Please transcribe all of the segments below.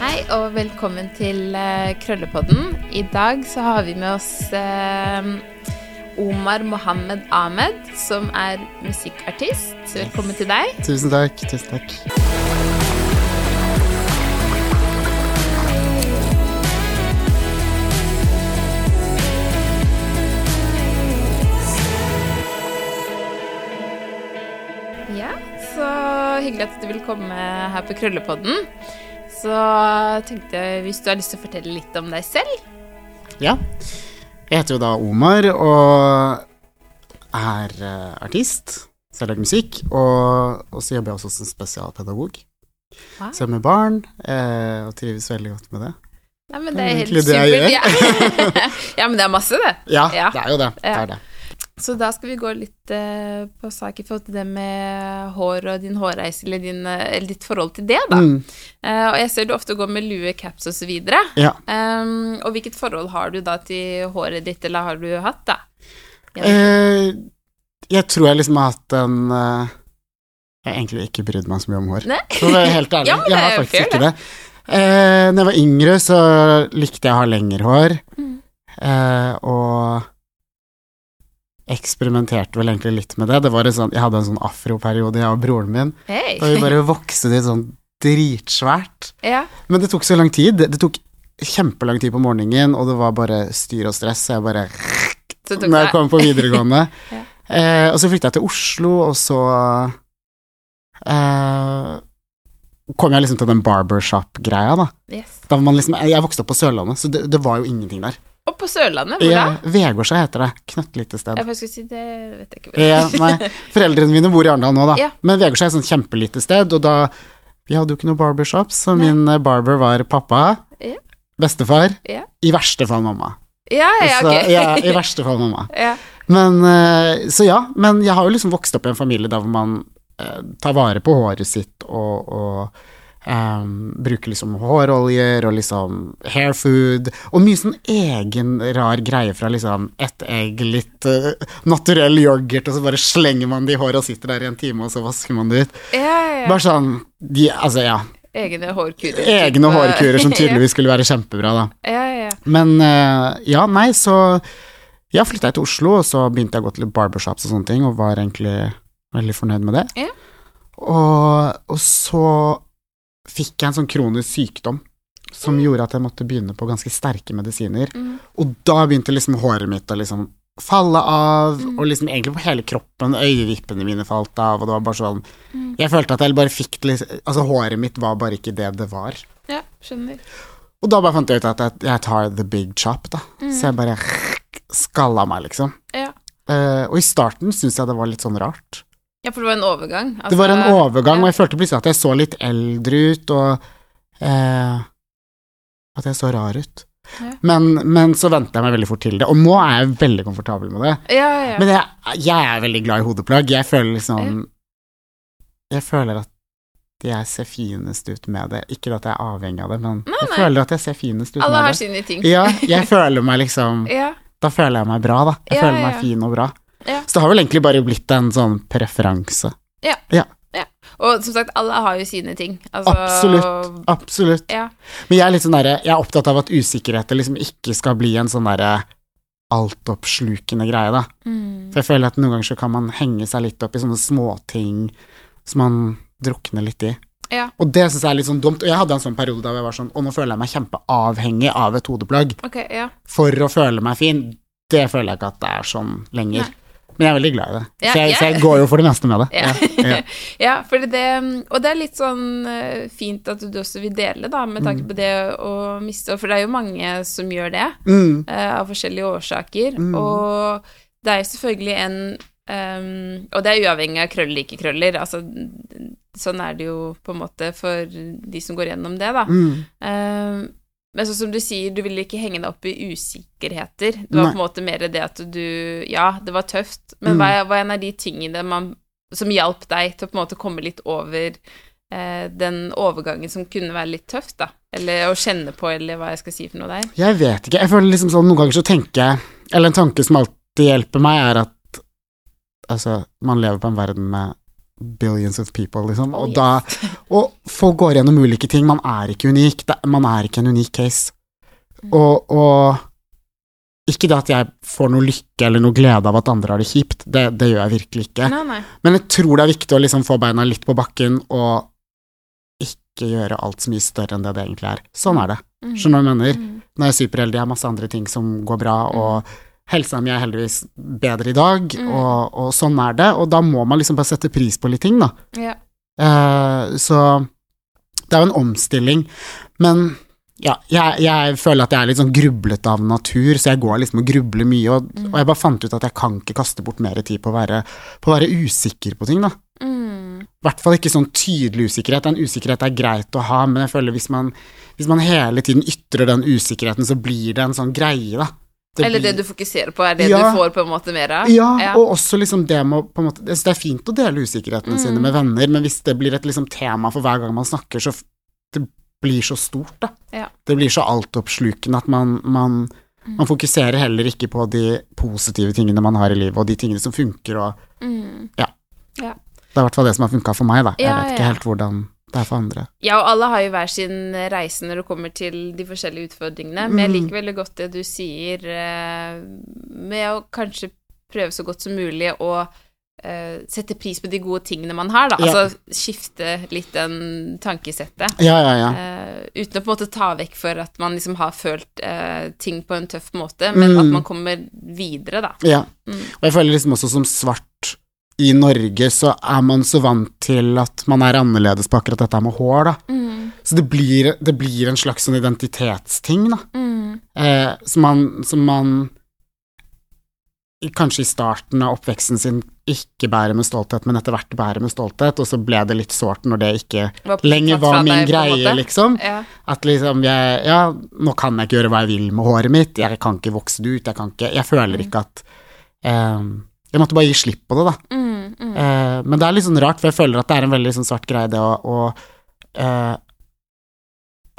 Hei og velkommen til eh, Krøllepodden. I dag så har vi med oss eh, Omar Mohammed Ahmed, som er musikkartist. Velkommen til deg. Tusen takk. Tusen takk. Ja, så hyggelig at du vil komme her på Krøllepodden. Så tenkte jeg hvis du har lyst til å fortelle litt om deg selv. Ja. Jeg heter jo da Omar og er eh, artist. Så jeg lager musikk. Og, og så jobber jeg også som spesialpedagog. Wow. Så jeg er med barn, eh, og trives veldig godt med det. Nei, men Det er helt supert. Ja. ja, men det er masse, det. Ja, Ja. det er jo det. det, er det. Så da skal vi gå litt eh, på sak i forhold til det med hår og din hårreise, eller, din, eh, eller ditt forhold til det, da. Mm, Eh, og jeg ser du ofte går med lue, caps og så videre. ja. Um, og hvilket forhold har du da til håret ditt, eller har du hatt, da? Eh, jeg tror jeg liksom har hatt en uh, Jeg har egentlig ikke brydd meg så mye om hår. Nei? For å være helt ærlig. Ja, det jeg har er faktisk fair, ikke det. Eh, når jeg var yngre, så likte jeg å ha lengre hår. Mm. Eh, og eksperimenterte vel egentlig litt med det. det var sånn, jeg hadde en sånn afroperiode, jeg og broren min. Hey. Da vi bare vokste det sånn dritsvært. Ja. Men det tok så lang tid. Det, det tok kjempelang tid på morgenen, og det var bare styr og stress. Så jeg bare Så Når jeg kom på videregående. Ja. eh, og så flytta jeg til Oslo, og så eh, kom jeg liksom til den barbershop-greia, da. Yes. da var man liksom, jeg vokste opp på Sørlandet, så det, det var jo ingenting der. Og på Sørlandet, hvor da? Ja, Vegårshei heter det. Knøttlite sted. Jeg skulle si det vet jeg ikke. Ja, nei, foreldrene mine bor i Arendal nå, da. Ja. Men Vegårshei er et sånt kjempelite sted, og da Vi hadde jo ikke noe barbershop, så Nei. min eh, barber var pappa. Ja. Bestefar. Ja. I verste fall mamma. Ja, ja, Så, ok. ja, I verste fall mamma. ja. Men eh, Så ja, men jeg har jo liksom vokst opp i en familie der hvor man eh, tar vare på håret sitt og, og ehm, bruker liksom håroljer og liksom hair food, og mye sånn egen rar greie fra liksom ett egg, litt uh, naturell yoghurt, og så bare slenger man det i håret og sitter der i en time, og så vasker man det ut. ja, ja. Bare sånn de, Altså, ja. Egne hårkurer. Egne hårkurer som tydeligvis skulle være kjempebra, da. Ja, ja, ja. Men uh, ja, nei, så Jeg flytta til Oslo, og så begynte jeg å gå til barbershops og sånne ting, og var egentlig veldig fornøyd med det. Ja. Og, og så fikk jeg en sånn kronisk sykdom som gjorde at jeg måtte begynne på ganske sterke medisiner. Mm. Og da begynte liksom håret mitt å liksom falle av, Mm. og liksom egentlig på hele kroppen, øyevippene mine falt av, og det var bare sånn Mm. Jeg følte at jeg bare fikk liksom Altså, håret mitt var bare ikke det det var. ja, skjønner. Og da bare fant jeg ut at jeg, jeg tar the big chop, da. Mm. Så jeg bare skalla meg, liksom. Ja. Uh, og i starten syntes jeg det var litt sånn rart. Ja, for det var en overgang. det var en Altså, overgang, og jeg følte plutselig at jeg så litt eldre ut, og eh, at jeg så rar ut. Ja. Men, men så venta jeg meg veldig fort til det, og nå er jeg veldig komfortabel med det. Ja, ja. Men jeg, jeg er veldig glad i hodeplagg. Jeg føler liksom Jeg føler at jeg ser finest ut med det. Ikke at jeg er avhengig av det, men Nei, jeg føler at jeg ser finest ut Alle med har sine ting. Ja, jeg føler meg liksom Ja, Da føler jeg meg bra, da. Jeg føler meg fin og bra. Ja. Så det har vel egentlig bare blitt en sånn preferanse. Ja Og som sagt, alle har jo sine ting. Altså, Absolutt. Absolutt. Ja. Men jeg er litt sånn derre Jeg er opptatt av at usikkerheter liksom ikke skal bli en sånn derre altoppslukende greie, da. Mm. For jeg føler at noen ganger så kan man henge seg litt opp i sånne småting som man drukner litt i. Ja. Og det syns jeg er litt sånn dumt. Og jeg hadde en sånn periode da jeg var sånn Og nå føler jeg meg kjempeavhengig av et hodeplagg okay, ja. for å føle meg fin. Det føler jeg ikke at det er sånn lenger. Nei. Men jeg er veldig glad i det. Ja, så, jeg, ja. så jeg går jo for det meste med det. Ja. Ja, det Og det er litt sånn eh, fint at du også vil dele, da, med tanke på det å miste For det er jo mange som gjør det, Mm, uh, av forskjellige årsaker. Mm. Og det er jo selvfølgelig en um, Og det er uavhengig av krøller, ikke krøller. Altså, sånn er det jo på en måte for de som går gjennom det, da. mm. Ehm, men sånn som du sier, du ville ikke henge deg opp i usikkerheter. Det var Nei. på en måte mer det at du Ja, det var tøft, men Mm. hva, hva en av de tingene man, som hjalp deg til å på en måte komme litt over eh, den overgangen som kunne være litt tøft, da? Eller å kjenne på, eller hva jeg skal si for noe der? Jeg vet ikke. Jeg føler liksom sånn Noen ganger så tenker jeg Eller en tanke som alltid hjelper meg, er at altså, man lever på en verden med billions of people, liksom. Oh, Og da Og folk går gjennom ulike ting. Man er ikke unik. Man er ikke en unik case. Mm. Og, og ikke det at jeg får noe lykke eller noe glede av at andre har det kjipt, det, det gjør jeg virkelig ikke. Nei, nei. Men jeg tror det er viktig å liksom få beina litt på bakken og ikke gjøre alt så mye større enn det det egentlig er. Sånn er det. Mm. Skjønner du hva jeg mener? Mm. Når jeg er superheldig, jeg har masse andre ting som går bra, og helsa mi er heldigvis bedre i dag, Mm. og, og sånn er det. Og da må man liksom bare sette pris på litt ting, da. Ja. Eh, så det er jo en omstilling. Men ja, jeg, jeg føler at jeg er litt sånn grublete av natur, så jeg går liksom og grubler mye, og, og jeg bare fant ut at jeg kan ikke kaste bort mer tid på å være, på å være usikker på ting, da. Mm. I hvert fall ikke sånn tydelig usikkerhet. En usikkerhet er greit å ha, men jeg føler hvis man, hvis man hele tiden ytrer den usikkerheten, så blir det en sånn greie, da. Det Eller det du fokuserer på, er det Ja. du får på en måte mer av? ja, og også liksom det med på en måte altså Det er fint å dele usikkerhetene Mm. sine med venner, men hvis det blir et liksom tema for hver gang man snakker, så det blir så stort, da. Ja. Det blir så altoppslukende at man, man, Mm. man fokuserer heller ikke på de positive tingene man har i livet, og de tingene som funker, og Mm. det er i hvert fall det som har funka for meg, da. Jeg Ja, vet ikke ja. helt hvordan det er for andre. Ja, og alle har jo hver sin reise når det kommer til de forskjellige utfordringene, men jeg Mm. liker veldig godt det du sier eh, med å kanskje prøve så godt som mulig å uh, sette pris på de gode tingene man har, da. Ja. Altså skifte litt den tankesettet. Ja, ja, ja. eh, uten å på en måte ta vekk for at man liksom har følt uh, ting på en tøff måte, men at Mm. man kommer videre, da. ja. Mm. Og jeg føler liksom også som svart i Norge, så er man så vant til at man er annerledes på akkurat dette med hår, da. Mm. Så det blir, det blir en slags sånn identitetsting, da. Mm. Eh, som man, som man kanskje i starten av oppveksten sin ikke bærer med stolthet, men etter hvert bærer med stolthet, og så ble det litt sårt når det ikke Var lenger var min deg, greie, liksom. Ja. At liksom jeg Ja, nå kan jeg ikke gjøre hva jeg vil med håret mitt, jeg kan ikke vokse det ut, jeg kan ikke Jeg føler ikke at eh, Jeg måtte bare gi slipp på det, da. Mm, mm. Eh, men det er litt sånn rart, for jeg føler at det er en veldig sånn svart greie, det å, å eh,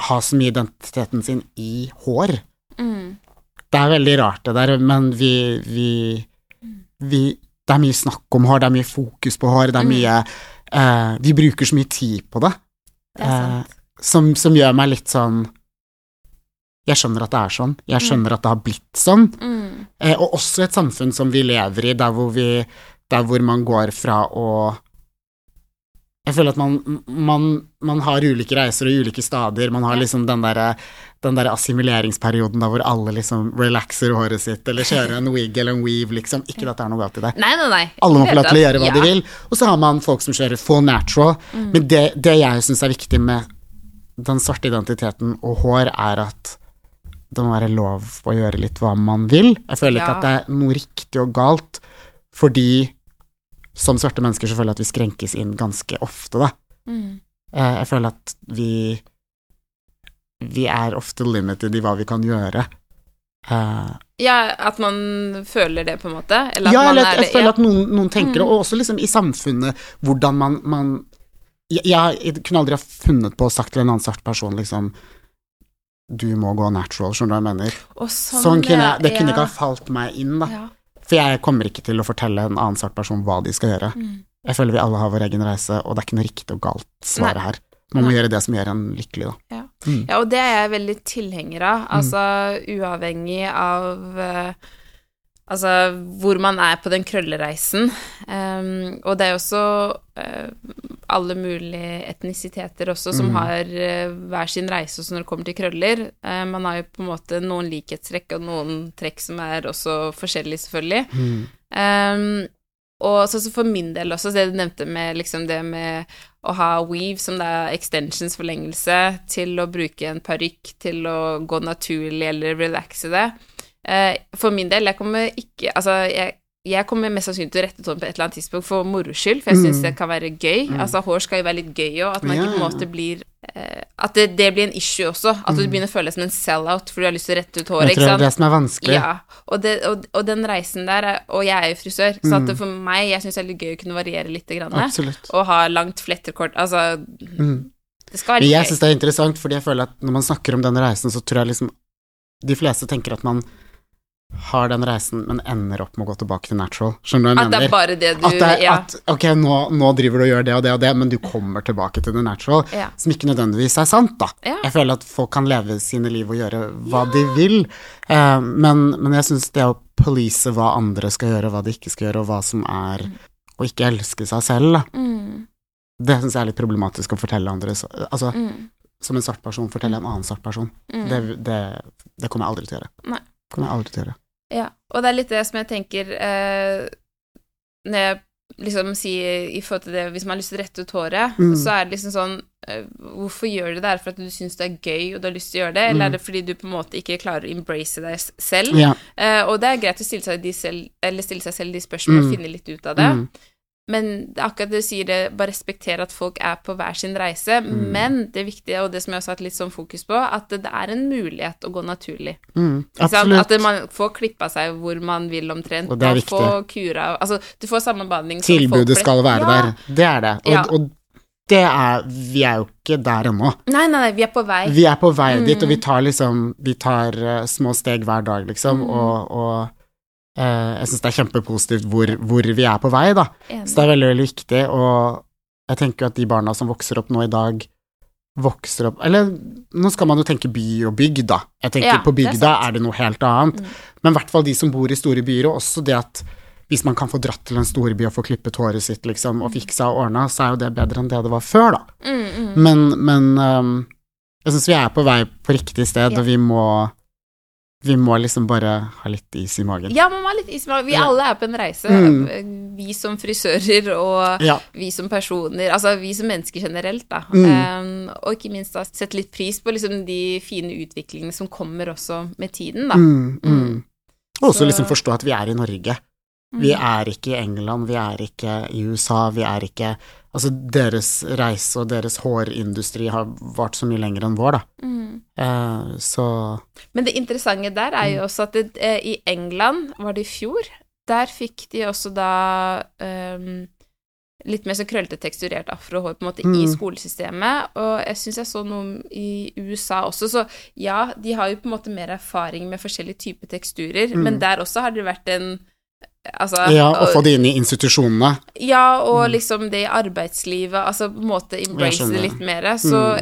ha så mye identiteten sin i hår. Mm. Det er veldig rart det der, men vi, vi, vi Det er mye snakk om hår, det er mye fokus på hår, det er Mm. mye eh, Vi bruker så mye tid på det, Det er som, som gjør meg litt sånn Jeg skjønner at det er sånn, jeg skjønner at det har blitt sånn, Mm. eh, og også et samfunn som vi lever i, der hvor vi Der hvor man går fra å jeg føler at man, man, man har ulike reiser og ulike stader. Man har liksom den derre den der assimileringsperioden da hvor alle liksom relaxer håret sitt, eller kjører en wig eller en weave, liksom. Ikke at det er noe galt i det. Nei, nei, nei. Alle må få lov til å gjøre hva ja. de vil. Og så har man folk som kjører full natural. Mm. Men det, det jeg syns er viktig med den svarte identiteten og hår, er at det må være lov å gjøre litt hva man vil. Jeg føler ikke Ja. at det er noe riktig og galt, fordi som svarte mennesker så føler jeg at vi skrenkes inn ganske ofte, da. Mm. Eh, Jeg føler at vi Vi er ofte limited i hva vi kan gjøre. Uh, Ja, at man føler det, på en måte? Eller at ja, man eller er at jeg det- føler at noen, noen tenker det, Mm. og også liksom i samfunnet, hvordan man, man jeg, jeg kunne aldri ha funnet på å sagt til en annen svart person liksom Du må gå natural, skjønner du hva jeg mener? Sånn, Sånn kunne jeg, det kunne ja. ikke ha falt meg inn, da. Ja. For jeg kommer ikke til å fortelle en annen svart person hva de skal gjøre. Mm. Jeg føler vi alle har vår egen reise, og det er ikke noe riktig og galt svar her. Man må Nei. gjøre det som gjør en lykkelig, da. Ja. Mm. ja, og det er jeg veldig tilhenger av. Altså uavhengig av eh, Altså hvor man er på den krøllereisen. Um, og det er også uh, alle mulige etnisiteter også som Mm. har uh, hver sin reise også når det kommer til krøller. Uh, man har jo på en måte noen likhetstrekk og noen trekk som er også forskjellige, selvfølgelig. Mm. Um, og så, så for min del også, det du nevnte med liksom det med å ha weave, som det er extensions forlengelse, til å bruke en parykk, til å gå naturlig eller relaxe det. Eh, for min del, jeg kommer ikke Altså, jeg, jeg kommer mest sannsynlig til å rette tåen på et eller annet tidspunkt for moro skyld, for jeg Mm. det kan være gøy. Altså, hår skal jo være litt gøy òg, at man Ja, ikke på en måte blir eh, At det, det blir en issue også, at du begynner å føle deg som en sell-out fordi du har lyst til å rette ut håret, Mm. Ikke tror det er det som er vanskelig. Ja, og, det, og, og den reisen der er, Og jeg er jo frisør, så Mm. at det for meg Jeg syns det er litt gøy å kunne variere litt. Grann, Absolutt. og ha langt fletterkort Altså, Mm. det skal være litt jeg gøy. syns det er interessant, fordi jeg føler at når man snakker om den reisen, så tror jeg liksom de fleste tenker at man har den reisen, men ender opp med å gå tilbake til natural. Skjønner du hva jeg At det er bare det du At, det er, ja. at ok, nå, nå driver du og gjør det og det og det, men du kommer tilbake til det natural, Ja. som ikke nødvendigvis er sant, da. Ja. Jeg føler at folk kan leve sine liv og gjøre hva de vil, eh, men, men jeg syns det å police hva andre skal gjøre, hva de ikke skal gjøre, og hva som er å ikke elske seg selv, da, Mm, det syns jeg er litt problematisk å fortelle andre. Så, altså, mm, som en svart person, fortelle en annen svart person. mm. Det, det, det kommer jeg aldri til å gjøre. Nei. Kommer jeg aldri til å gjøre. Ja, og det er litt det som jeg tenker eh, Når jeg liksom sier i forhold til det Hvis man har lyst til å rette ut håret, Mm. så er det liksom sånn eh, Hvorfor gjør du det? Er det for at du syns det er gøy og du har lyst til å gjøre det, eller Mm. er det fordi du på en måte ikke klarer å embrace deg selv? Ja. Eh, og det er greit å stille seg, de selv, eller stille seg selv de spørsmålene og Mm. finne litt ut av det. Mm. Men akkurat det du sier, det, bare respektere at folk er på hver sin reise. Mm. Men det viktige, og det som jeg også har hatt litt sånn fokus på, at det, det er en mulighet å gå naturlig. Mm. Absolutt. At man får klippa seg hvor man vil omtrent. Og det er viktig. får kura Altså, du får samme behandling som folk Tilbudet skal være ja. der. Det er det. Og, Ja. og det er Vi er jo ikke der ennå. Nei, nei, nei, vi er på vei. Vi er på vei dit, og vi Mm. tar liksom Vi tar uh, små steg hver dag, liksom, Mm. og, og jeg syns det er kjempepositivt hvor, hvor vi er på vei, da. Enig. Så det er veldig, veldig viktig, og jeg tenker jo at de barna som vokser opp nå i dag, vokser opp Eller nå skal man jo tenke by og bygd, da. Jeg tenker Ja, på bygda er er det noe helt annet. Mm. Men i hvert fall de som bor i store byer, og også det at hvis man kan få dratt til en storby og få klippet håret sitt, liksom, og fiksa og ordna, så er jo det bedre enn det det var før, da. Mm, mm. Men, men um, jeg syns vi er på vei på riktig sted, Ja. og vi må vi må liksom bare ha litt is i magen. Ja, man må ha litt is i magen. Vi Ja. alle er på en reise. Mm. Vi som frisører og Ja. vi som personer, altså vi som mennesker generelt, da. Mm. Um, og ikke minst da sette litt pris på liksom de fine utviklingene som kommer også med tiden, da. Mm, mm. Mm. Og også Så- liksom forstå at vi er i Norge. Vi Mm. er ikke i England, vi er ikke i USA, vi er ikke Altså, deres reise og deres hårindustri har vart så mye lenger enn vår, da. Mm. Eh, så Men det interessante der er Mm. jo også at det, eh, i England, var det i fjor, der fikk de også da um, litt mer så krøllete teksturert afrohår på en måte i Mm. skolesystemet, og jeg syns jeg så noe i USA også, så ja, de har jo på en måte mer erfaring med forskjellige typer teksturer, Mm. men der også har det vært en Altså, Ja, og- få det inn i institusjonene. ja, og Mm. liksom det i arbeidslivet, altså på en måte embrace det litt mer. Så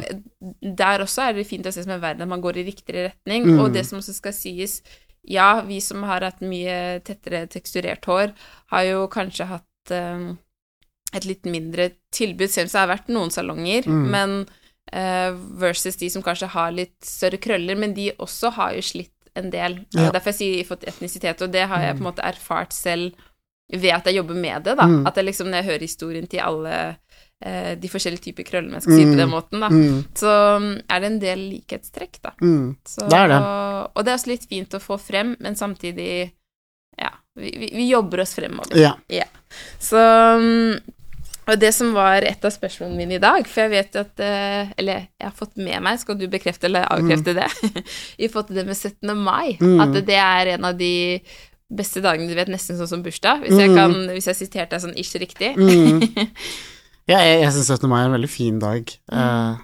der også er det fint å se som en verden at man går i riktig retning. Mm. Og det som også skal sies, ja, vi som har hatt mye tettere teksturert hår, har jo kanskje hatt um, et litt mindre tilbud, selv om det har vært noen salonger, Mm. men uh, versus de som kanskje har litt større krøller, men de også har jo slitt en del. Ja. Derfor jeg sier til etnisitet, og det har jeg på en måte erfart selv ved at jeg jobber med det, da. Mm. At jeg liksom, når jeg hører historien til alle eh, de forskjellige typer si det på Mm. den måten, da, Mm, så mm, er det en del likhetstrekk, da. mm. Så, Det er det. Og, og det er også litt fint å få frem, men samtidig Ja, vi, vi, vi jobber oss fremover. Ja. Så mm, Og det som var et av spørsmålene mine i dag, for jeg vet at eh, Eller jeg har fått med meg, skal du bekrefte eller avkrefte det, i forhold til det med 17. mai, Mm. at det er en av de beste dagene, du vet, nesten sånn som bursdag, hvis jeg Mm. kan, hvis jeg siterte deg sånn ish riktig. Mm. Ja, jeg, jeg syns 17. mai er en veldig fin dag. Eh,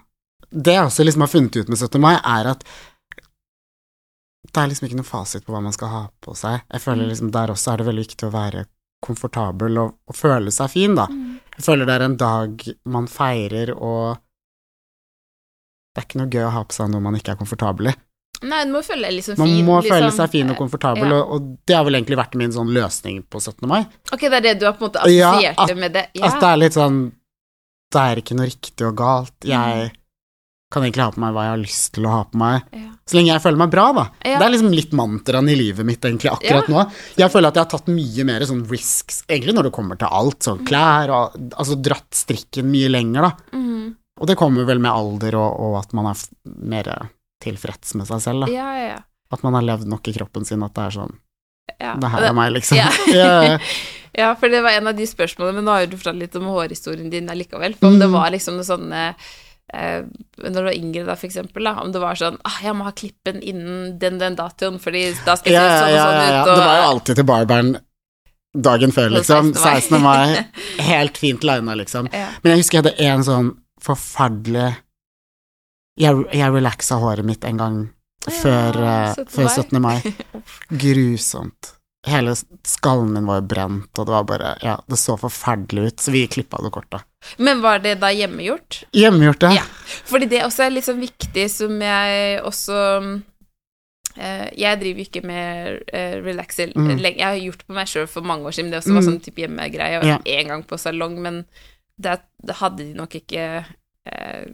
det jeg også liksom har funnet ut med 17. mai, er at det er liksom ikke noe fasit på hva man skal ha på seg. Jeg føler Mm. liksom der også er det veldig viktig å være komfortabel og, og føle seg fin, da. Mm. Jeg føler det er en dag man feirer, og det er ikke noe gøy å ha på seg noe man ikke er komfortabel i. Nei, du må føle deg liksom Man fin. må liksom. føle seg fin og komfortabel, ja. og, og det har vel egentlig vært min sånn løsning på 17. mai. Ok, det er det du har på en måte Ja, assosiert at- med det? Ja. At det er litt sånn Det er ikke noe riktig og galt. Mm. Kan egentlig ha på meg hva jeg har lyst til å ha på meg. ja. Så lenge jeg føler meg bra, da. Ja. Det er liksom litt mantraen i livet mitt egentlig akkurat nå. Jeg føler at jeg har tatt mye mer sånn risks, egentlig når det kommer til alt, sånn klær og Altså dratt strikken mye lenger, da. Mm. Og det kommer vel med alder og, og at man er mer tilfreds med seg selv, da. ja, ja, ja. At man har levd nok i kroppen sin at det er sånn ja. Det her er meg, liksom. Ja. Ja. Ja, for det var en av de spørsmålene, men nå har du fortalt litt om hårhistorien din allikevel. For om det Mm. var liksom noe sånne eh, Når du var yngre, da, for eksempel, da, om det var sånn ah, 'Jeg må ha klippen innen den den datoen, fordi da skal jeg se sånn og sånn ut', og Det var jo alltid til barberen dagen før, liksom. 16. mai. Helt fint lina, liksom. Men jeg husker jeg hadde en sånn forferdelig Jeg, jeg relaxa håret mitt en gang før, ja, 17. før 17. mai. Grusomt. Hele skallen min var jo brent, og det var bare Ja, det så forferdelig ut, så vi klippa det kort, da. Men var det da hjemmegjort? Hjemmegjort, ja. Ja. Fordi det også er litt sånn viktig, som jeg også eh, Jeg driver ikke med uh, relaxer Mm. lenge. Jeg har gjort på meg sjøl for mange år siden. Det også var Mm. sånn type hjemmegreie. Og Ja. gang på salong, men det, det hadde de nok ikke eh,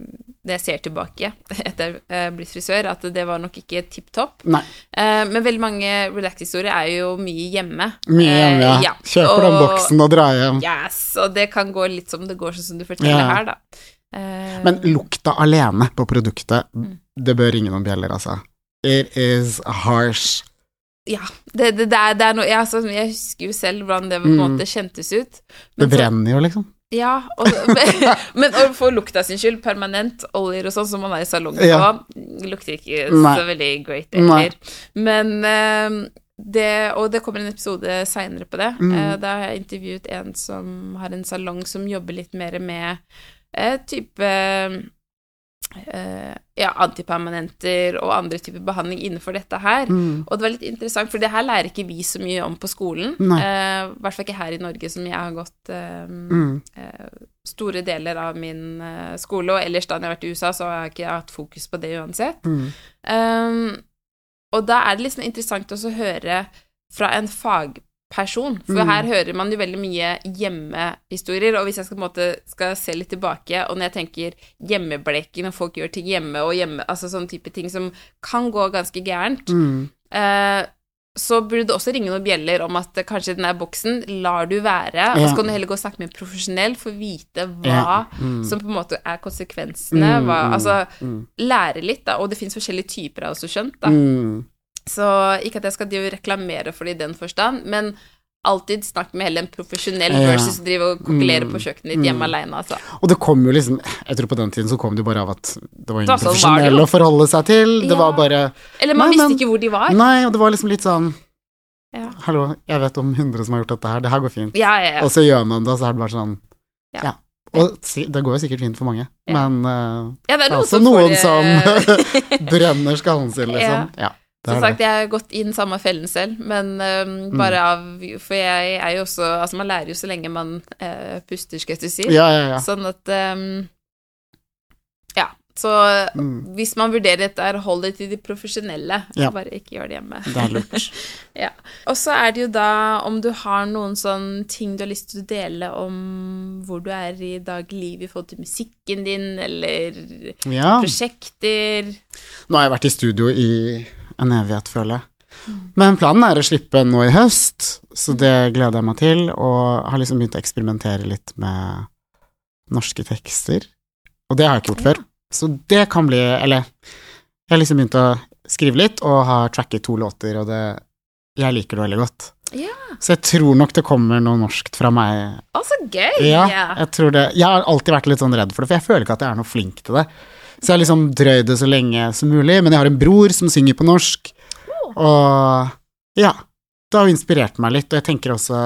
Det jeg ser tilbake etter å blitt frisør, at det var nok ikke tipp topp. Eh, men veldig mange relax-historier er jo mye hjemme. mye hjemme, ja. ja. Kjøper den og- boksen og drar hjem. Yes, og det kan gå litt som det går, sånn som du forteller Ja. her, da. Eh, Men lukta alene på produktet, Mm. det bør ringe noen bjeller, altså. It is harsh. Ja, det, det, det, er, det er noe ja, altså, Jeg husker jo selv hvordan det på en Mm. måte kjentes ut. Det brenner jo, liksom. Ja, og, men, å få lukta sin skyld, permanent oljer og sånn som man er i salongen Ja. på, lukter ikke Nei. så veldig great heller. Men eh, det Og det kommer en episode seinere på det. Mm. Eh, da har jeg intervjuet en som har en salong som jobber litt mer med eh, type ja, antipermanenter og andre typer behandling innenfor dette her. Mm. Og det var litt interessant, for det her lærer ikke vi så mye om på skolen. I Eh, hvert fall ikke her i Norge, som jeg har gått eh, Mm. eh, store deler av min eh, skole. Og ellers da når jeg har vært i USA, så har jeg ikke hatt fokus på det uansett. Mm. Um, og da er det liksom interessant også å høre fra en fagperson, for Mm. her hører man jo veldig mye hjemmehistorier, og hvis jeg skal, måte, skal se litt tilbake, og når jeg tenker hjemmebleking, når folk gjør ting hjemme og hjemme, altså sånne type ting som kan gå ganske gærent, Mm. eh, så burde det også ringe noen bjeller om at kanskje den der boksen lar du være, og så kan du heller gå og snakke med en profesjonell for å vite hva Ja. Mm. som på en måte er konsekvensene, Mm, hva, mm, altså mm. lære litt, da, og det finnes forskjellige typer, av også skjønt, da. Så ikke at jeg skal drive og reklamere for det i den forstand, men alltid snakk med heller en profesjonell Ja. versus drive og kokkelere Mm, på kjøkkenet ditt hjemme mm. alene, altså. Og det kom jo liksom Jeg tror på den tiden så kom det jo bare av at det var ingen sånn profesjonelle jo. å forholde seg til. Det Ja. var bare Eller man Nei, visste men- ikke hvor de var. Nei, og det var liksom litt sånn Ja. Hallo, jeg vet om hundre som har gjort dette her, det her går fint. Ja, ja, ja. Og så gjør man det, og så er det bare sånn Ja. Ja. Og det går jo sikkert fint for mange, Ja. men uh, ja det det er er noen også som som brenner skallen sin, liksom. Ja. Som sagt, jeg har gått inn samme fellen selv, men øhm, bare av For jeg er jo også Altså, man lærer jo så lenge man uh, puster, skal jeg si. Ja, ja, ja. Sånn at um, Ja. Så Mm. hvis man vurderer dette, hold det til de profesjonelle. Ja. Bare ikke gjør det hjemme. Det er lurt. ja. Og så er det jo da om du har noen sånn ting du har lyst til å dele om hvor du er i dagliglivet i forhold til musikken din, eller Ja. prosjekter. Nå har jeg vært i studio i en evighet, føler jeg. Men planen er å slippe nå i høst, så det gleder jeg meg til, og har liksom begynt å eksperimentere litt med norske tekster. Og det har jeg ikke gjort før, så det kan bli Eller jeg har liksom begynt å skrive litt, og har tracket to låter, og det Jeg liker det veldig godt. Ja. Så jeg tror nok det kommer noe norskt fra meg. Å, så gøy! Ja, jeg tror det Jeg har alltid vært litt sånn redd for det, for jeg føler ikke at jeg er noe flink til det. Så jeg har liksom drøyd det så lenge som mulig, men jeg har en bror som synger på norsk, og ja, det har jo inspirert meg litt, og jeg tenker også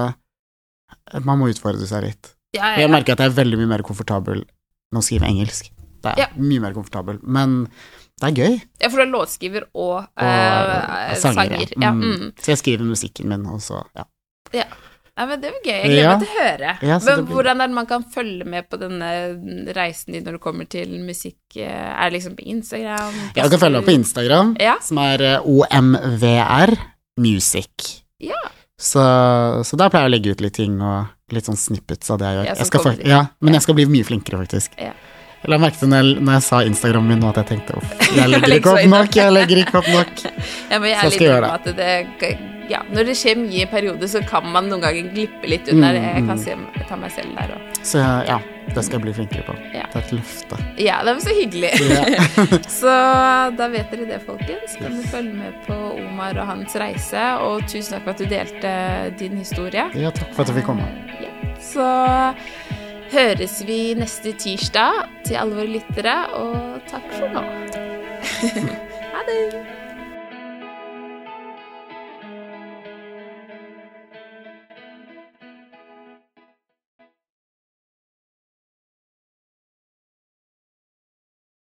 man må utfordre seg litt. Ja, ja, jeg ja, Jeg merker at jeg er veldig mye mer komfortabel med å skrive engelsk. Det er mye mer komfortabel, men det er gøy. ja, for du er låtskriver og, Og eh, sanger. Ja, Mm. mm. Så jeg skriver musikken min, og så ja. Ja, men det var gøy. Jeg gleder Ja. meg til å høre. Ja, men blir- hvordan er det man kan følge med på denne reisen din når det kommer til musikk? Er det liksom på Instagram? Jeg kan følge meg på Instagram, Ja. som er eh, OMVR Music. Ja. Så, så der pleier jeg å legge ut litt ting og litt sånn snippets av det jeg gjør. Ja, jeg skal, ja, men jeg skal bli mye flinkere, faktisk. Ja. Jeg la merke til når jeg, når jeg sa Instagram min nå, at jeg tenkte uff, jeg legger ikke opp nok, jeg legger ikke opp nok. Ja, men jeg er litt enig med at det Ja, når det skjer mye i perioder, så kan man noen ganger glippe litt under. Mm, Jeg kan se, ta meg selv der òg. Så ja, det skal jeg bli flinkere på. Ja. Det er et løfte. Ja, det var så hyggelig. Så da vet dere det, folkens. Kan du følge med på Omar og hans reise. Og tusen takk for at du delte din historie. ja, takk for at jeg fikk komme. Ja. Så høres vi neste tirsdag til alle våre lyttere, og takk for nå. ha det.